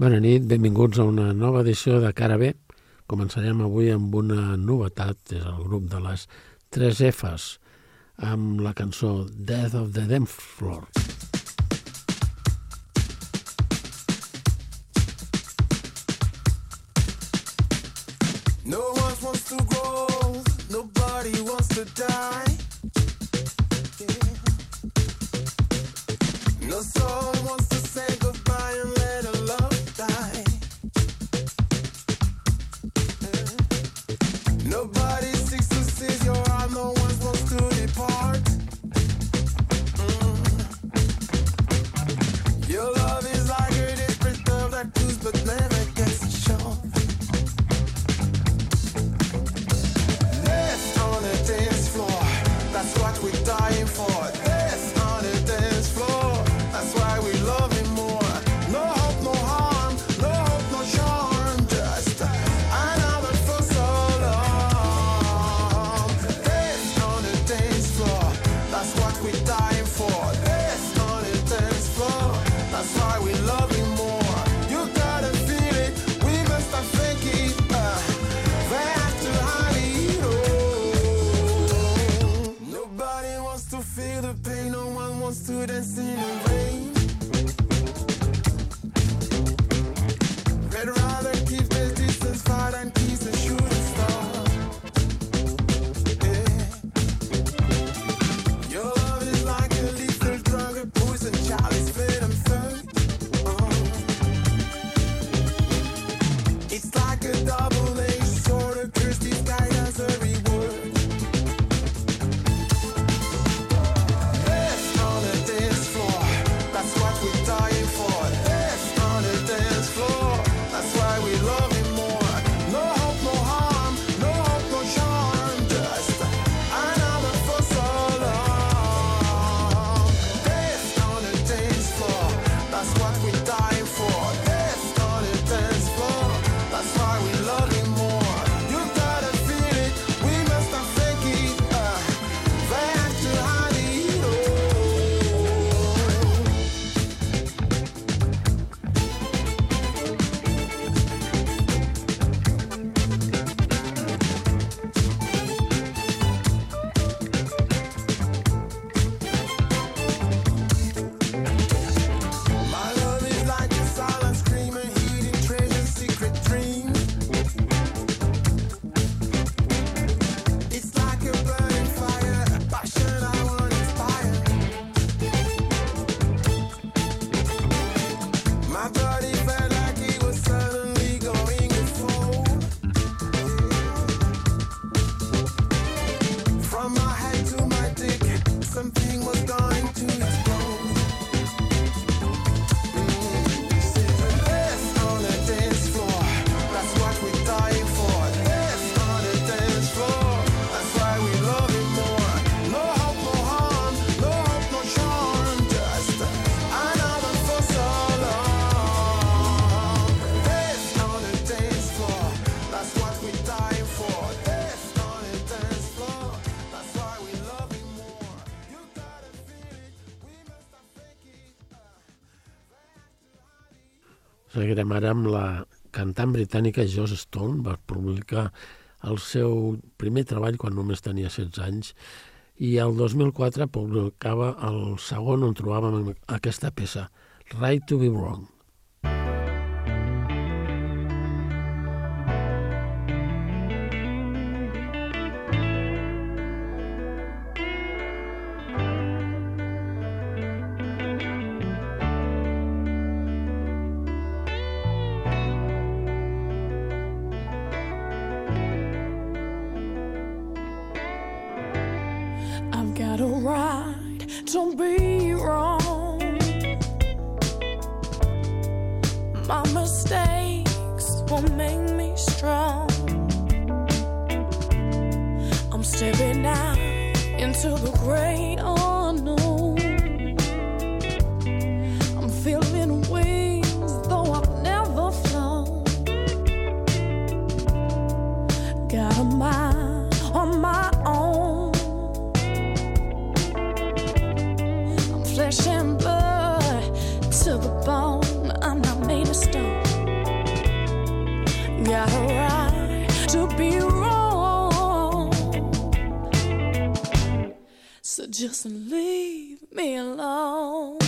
Bona nit, benvinguts a una nova edició de Cara B. Començarem avui amb una novetat, és el grup de les 3 Fs, amb la cançó Death of the Dance Floor. Ara amb la cantant britànica Joss Stone. Va publicar el seu primer treball quan només tenia 16 anys i el 2004 publicava el segon on trobàvem aquesta peça, Right to be Wrong. just leave me alone.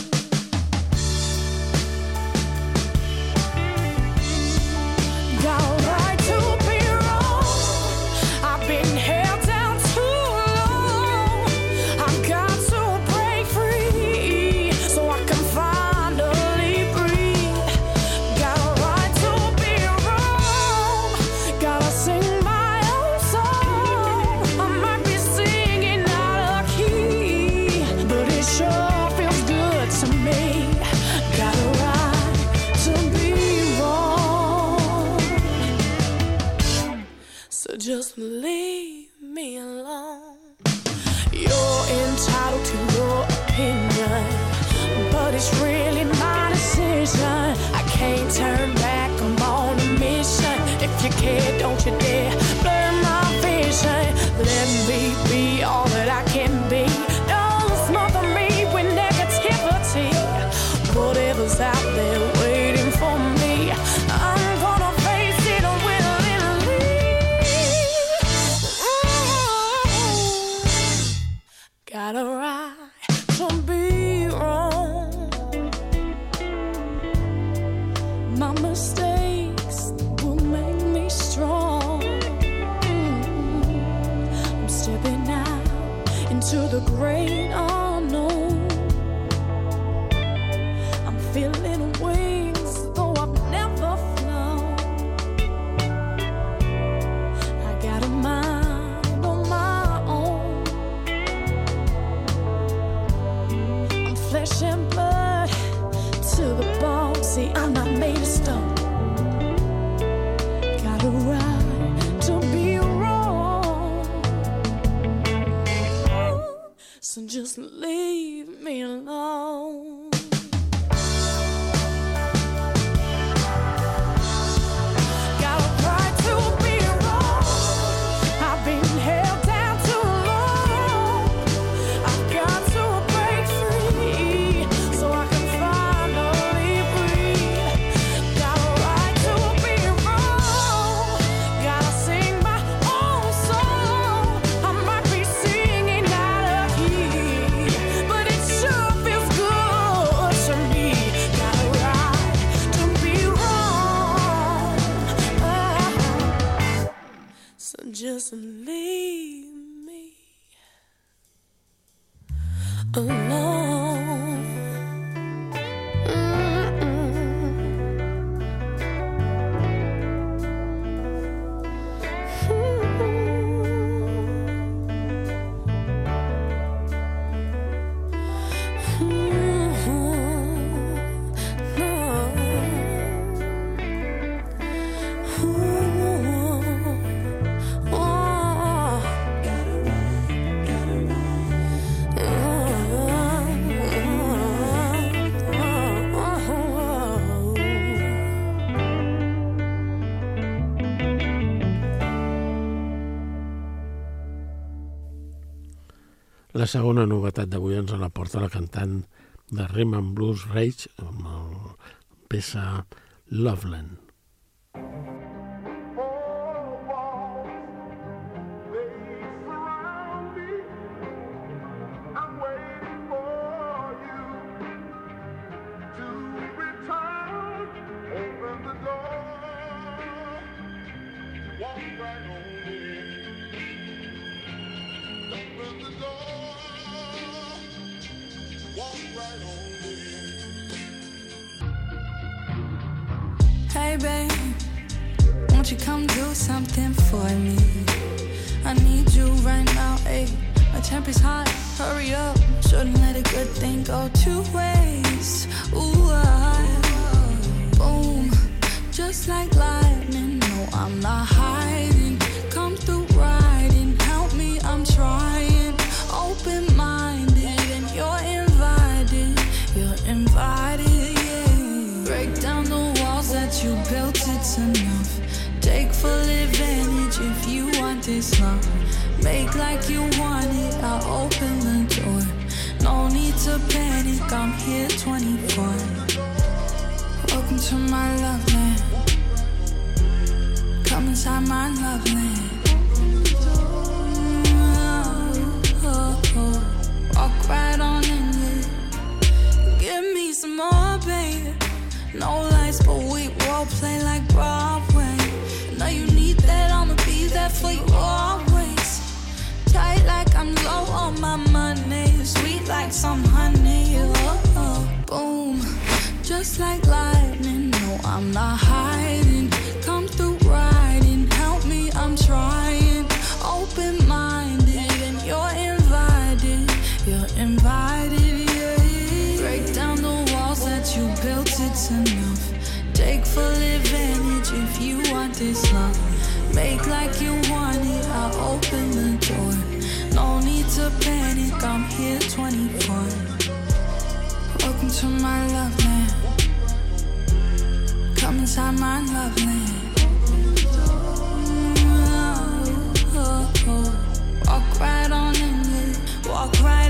La segona novetat d'avui ens la porta la cantant de Rhythm and Blues Rage amb la peça Loveland. from my love land. Come inside my love land. Oh, oh, oh. Walk right on in, walk right.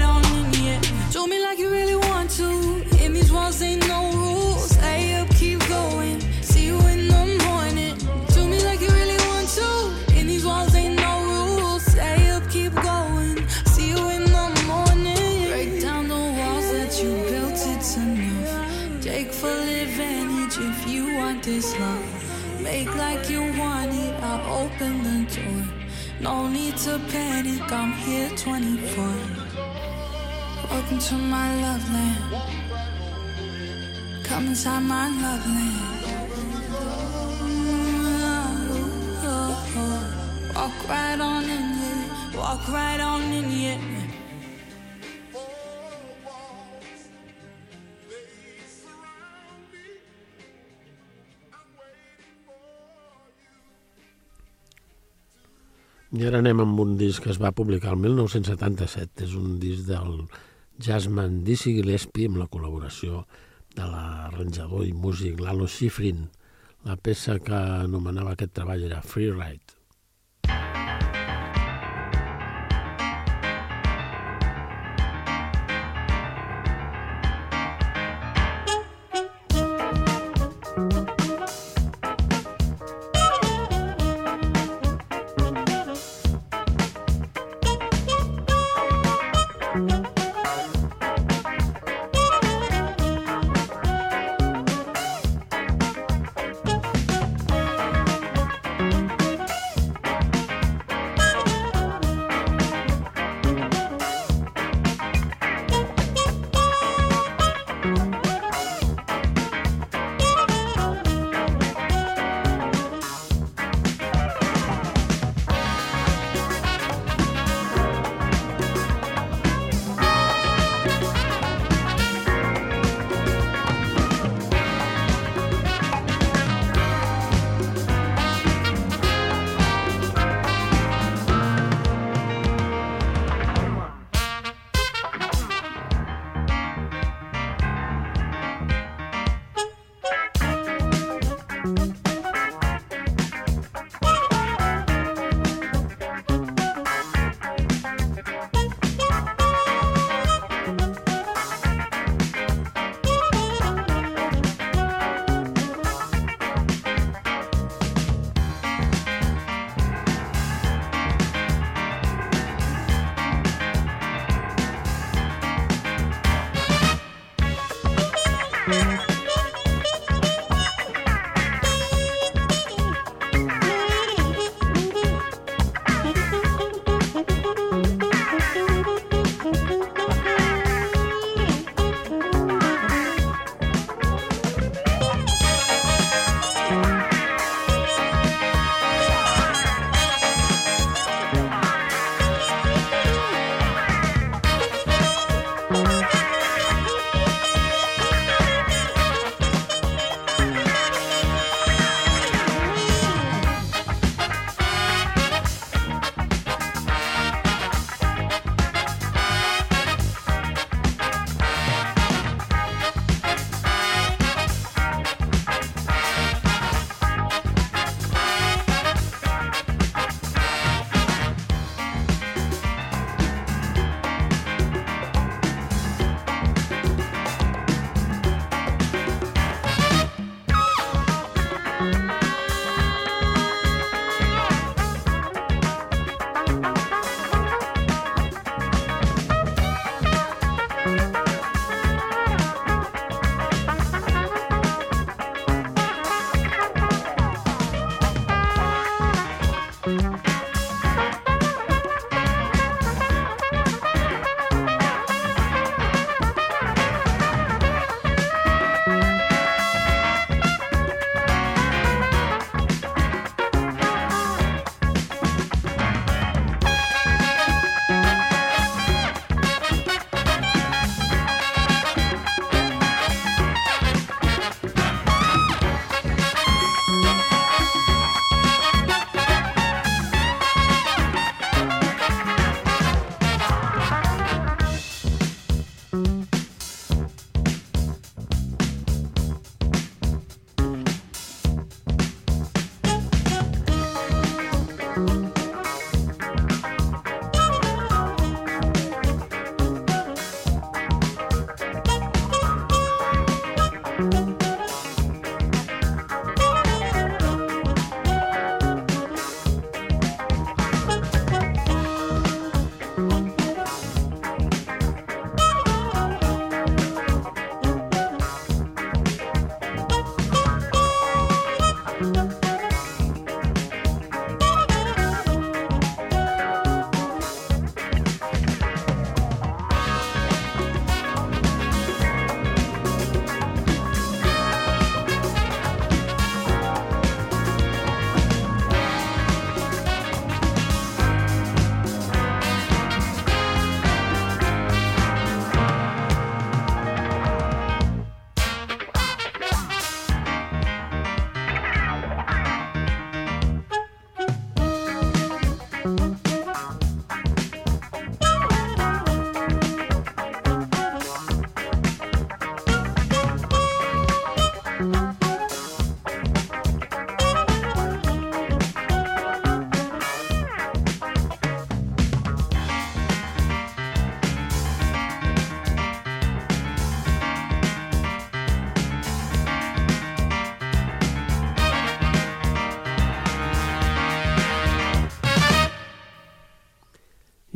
No need to panic, I'm here 24. Welcome to my love land. Come inside my love land. Walk right on in, yeah. Walk right on in, yeah. I ara anem amb un disc que es va publicar el 1977. És un disc del Jasmine Dizzy Gillespie amb la col·laboració de l'arranjador i músic Lalo Schifrin. La peça que anomenava aquest treball era Free Ride.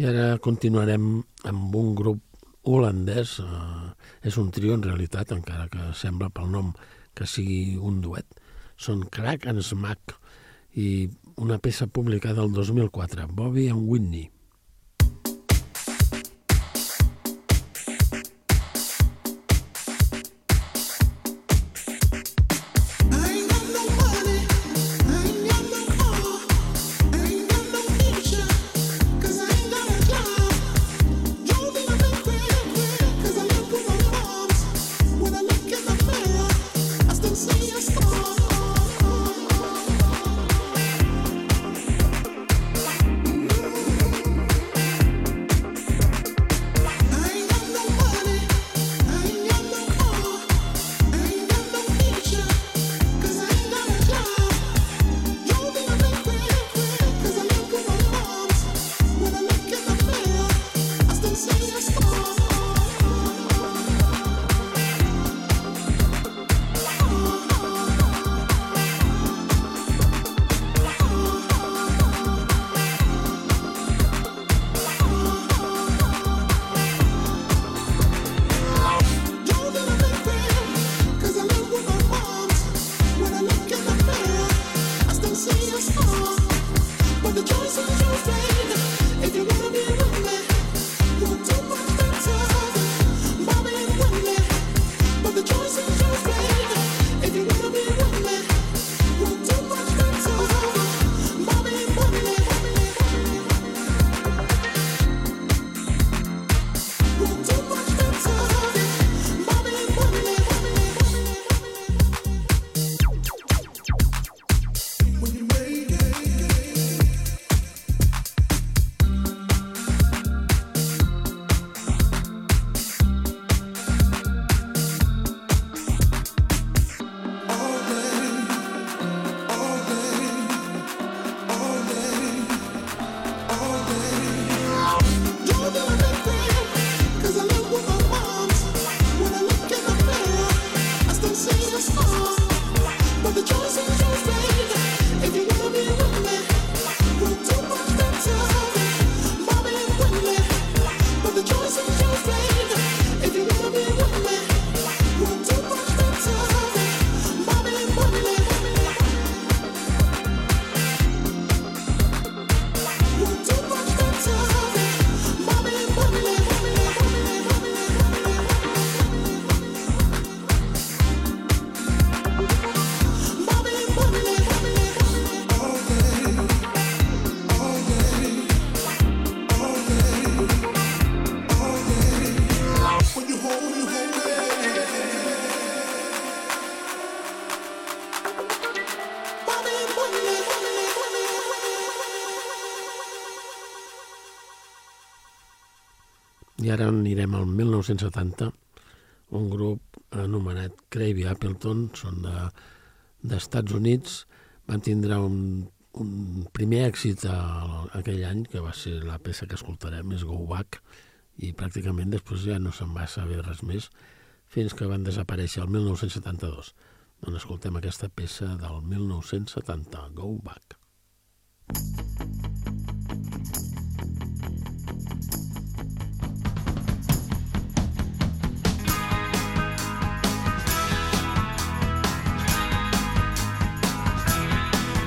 Ara continuarem amb un grup holandès, eh, és un trio en realitat, encara que sembla pel nom que sigui un duet. Són Crack and Smack i una peça publicada el 2004, Bobby and Whitney. anirem al 1970, un grup anomenat Cravey Appleton, són de, d'Estats Units, van tindre un, un primer èxit a, a aquell any, que va ser la peça que escoltarem, és Go Back, i pràcticament després ja no se'n va saber res més, fins que van desaparèixer el 1972. On escoltem aquesta peça del 1970, Go Back.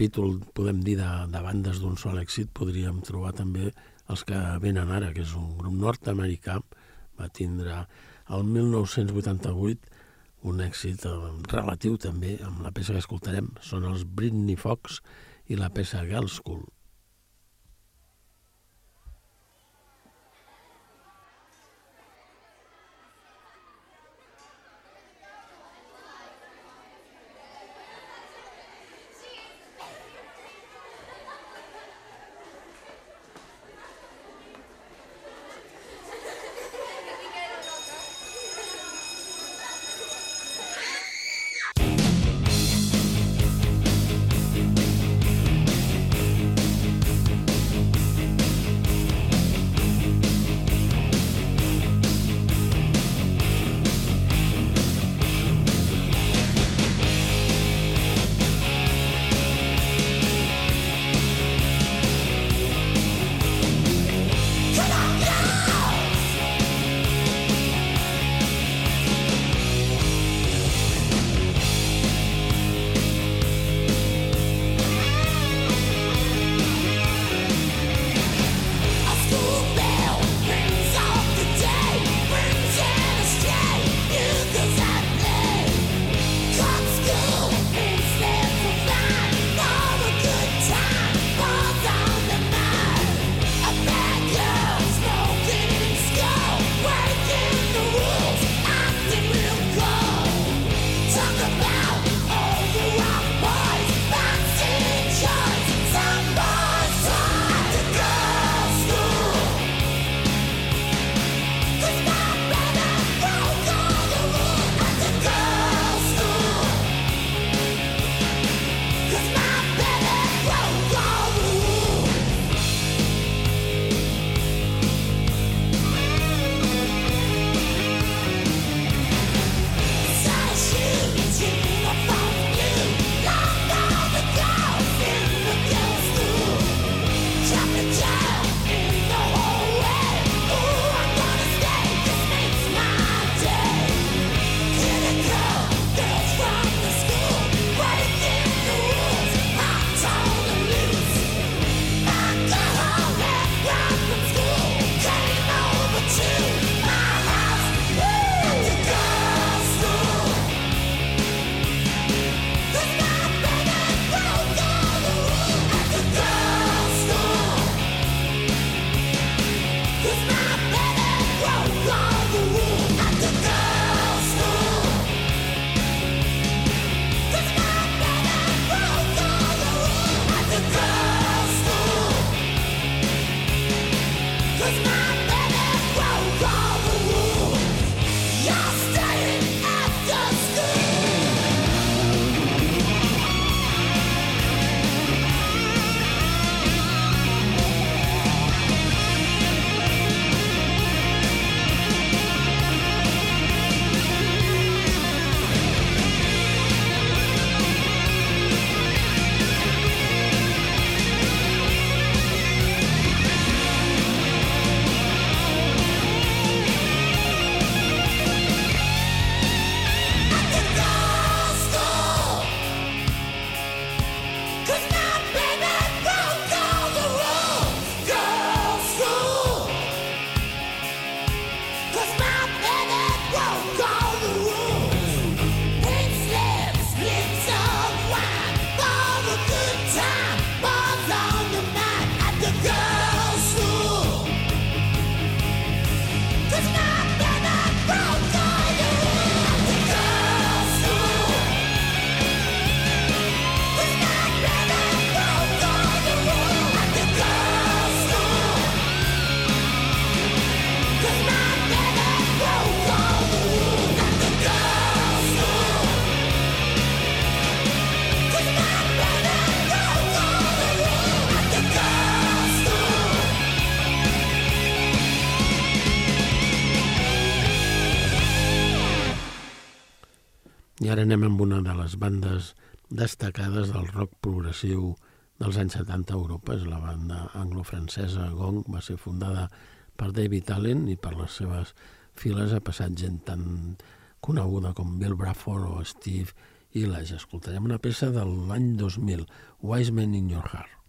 capítol, podem dir, de, de bandes d'un sol èxit, podríem trobar també els que venen ara, que és un grup nord-americà, va tindre el 1988 un èxit eh, relatiu també amb la peça que escoltarem, són els Britney Fox i la peça Girl School. Anem amb una de les bandes destacades del rock progressiu dels anys 70 a Europa. És la banda anglo-francesa Gong. Va ser fundada per David Allen i per les seves files ha passat gent tan coneguda com Bill Bruford o Steve Ilage. Escoltarem una peça de l'any 2000, Wise Men in Your Heart.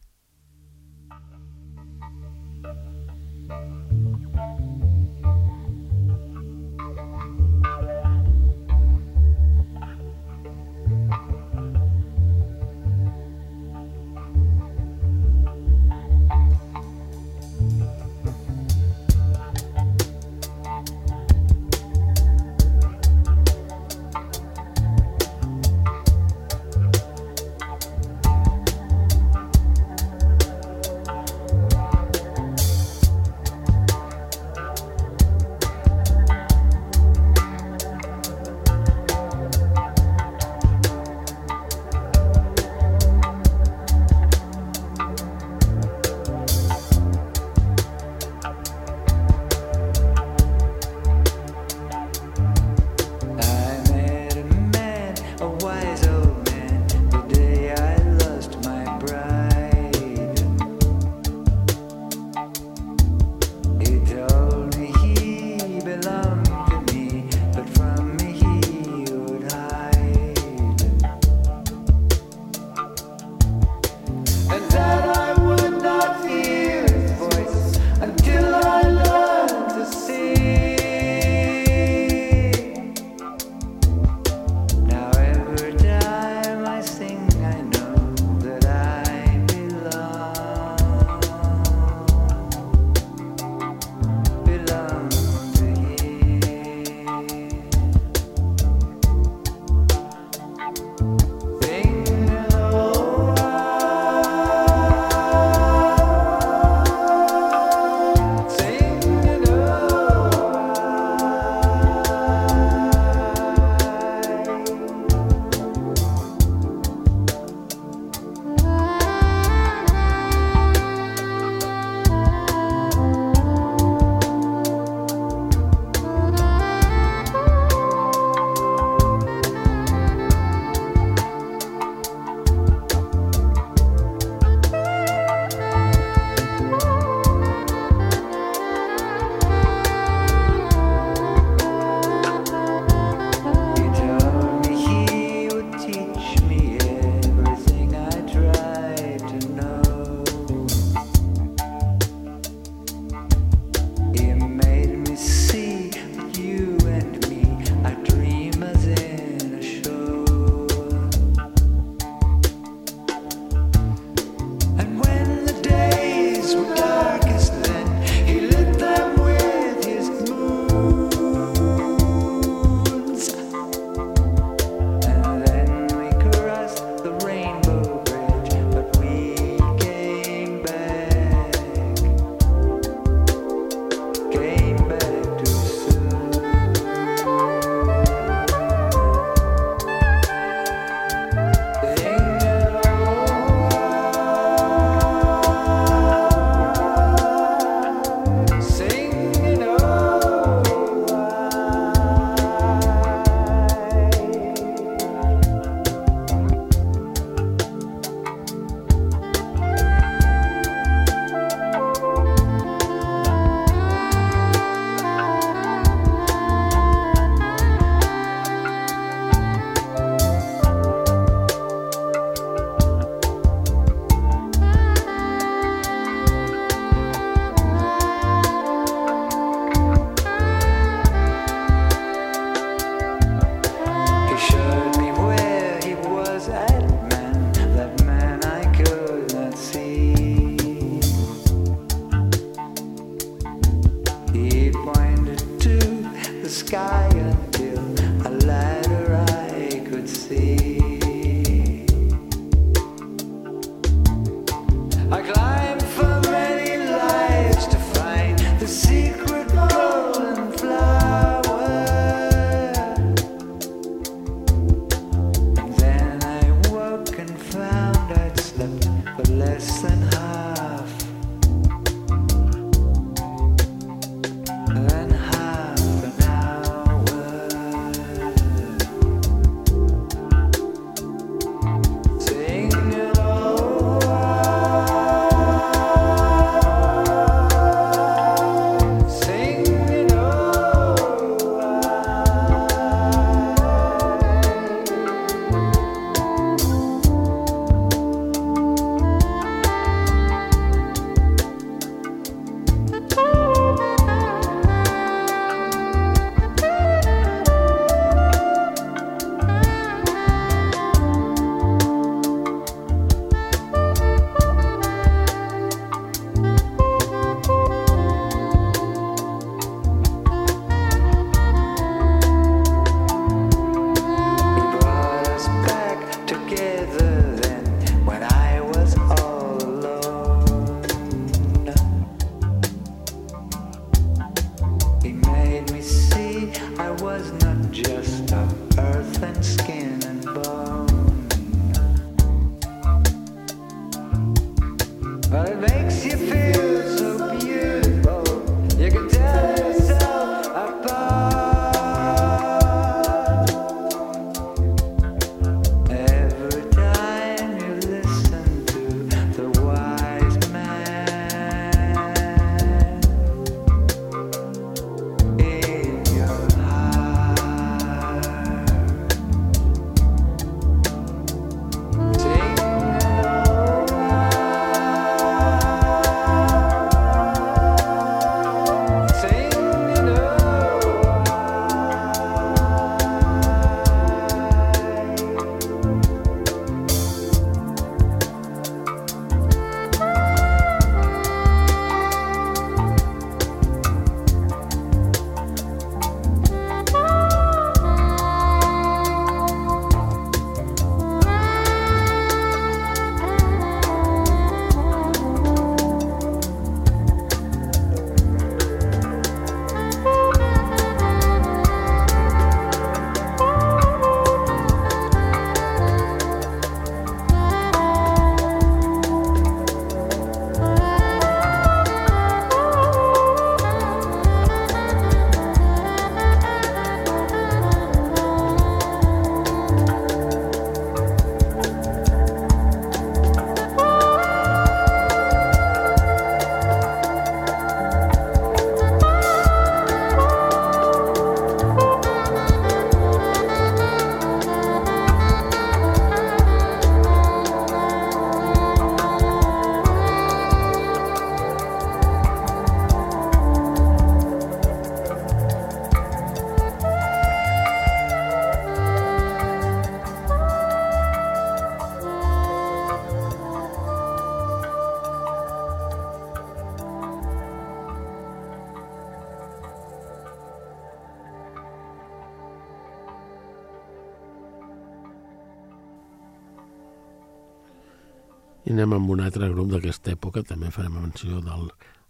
d'aquesta època, també farem menció del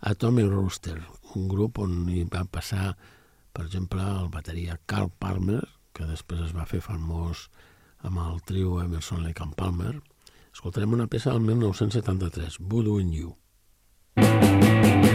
Atomic Rooster, un grup on hi va passar, per exemple, el bateria Carl Palmer, que després es va fer famós amb el trio Emerson, Lake and Palmer. Escoltarem una peça del 1973, Voodoo in You. really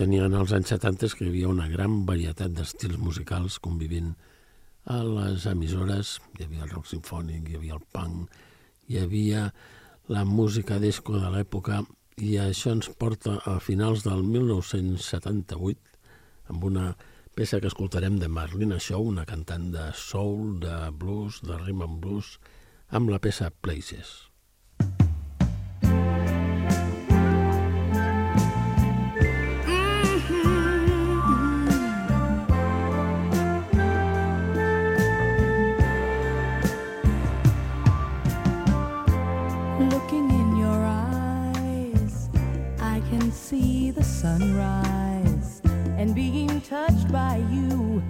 tenien als anys 70 que hi havia una gran varietat d'estils musicals convivint a les emissores. Hi havia el rock sinfònic, hi havia el punk, hi havia la música disco de l'època i això ens porta a finals del 1978 amb una peça que escoltarem de Marlene Shaw, una cantant de soul, de blues, de rhythm and blues, amb la peça Places. sunrise and being touched by you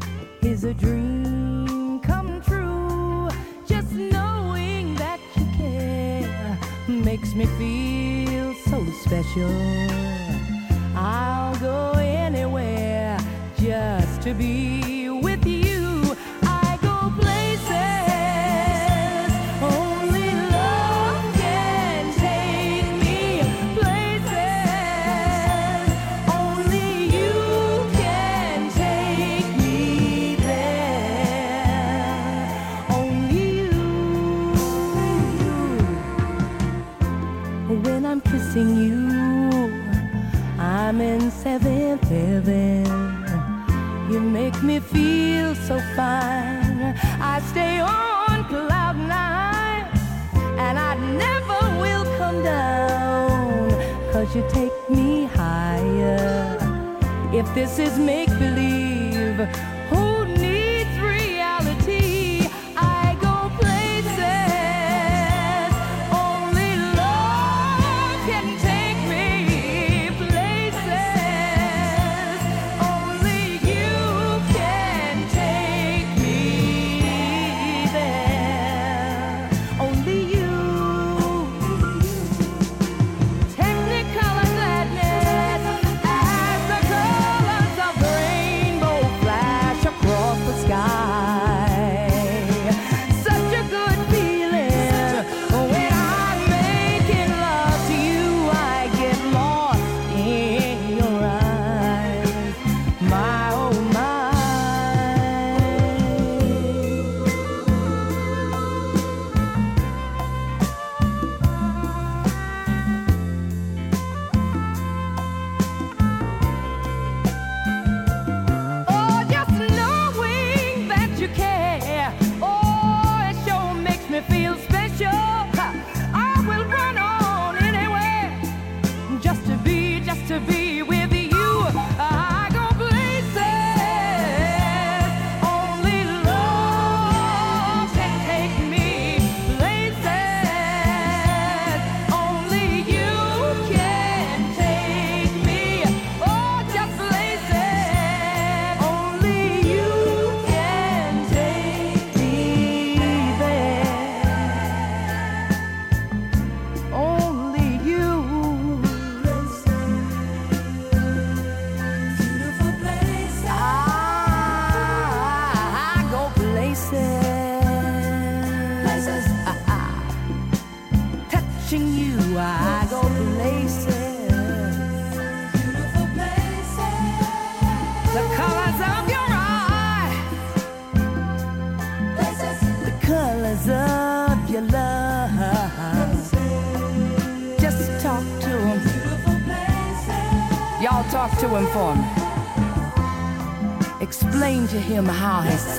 is a dream come true. Just knowing that you care makes me feel so special. I'll go anywhere just to be.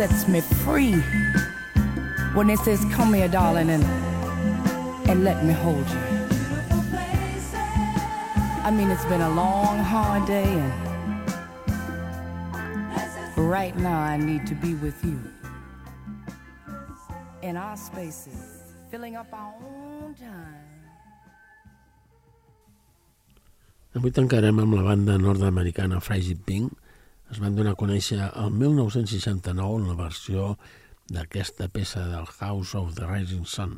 Sets me free when it says, Come here, darling, and, and let me hold you. I mean, it's been a long, hard day, and right now I need to be with you. In our spaces, filling up our own time. Avui tancarem amb la banda nord-americana Frigid Pink. Es van donar a conèixer el 1969 en la versió d'aquesta peça del House of the Rising Sun.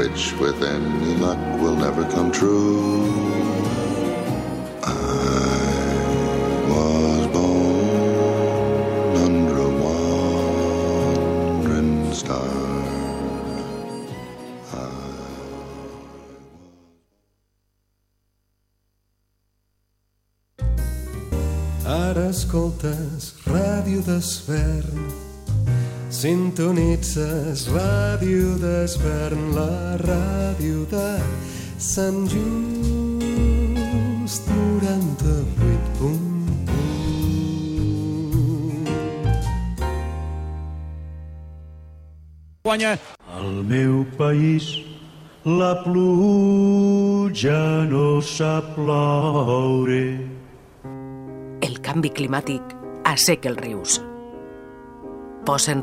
which with any luck will never come true. Sintonitzes Ràdio d'Esvern, la ràdio de Sant Just 98.1. Guanya. Al meu país la pluja no sap ploure. El canvi climàtic asseca els rius. Posa en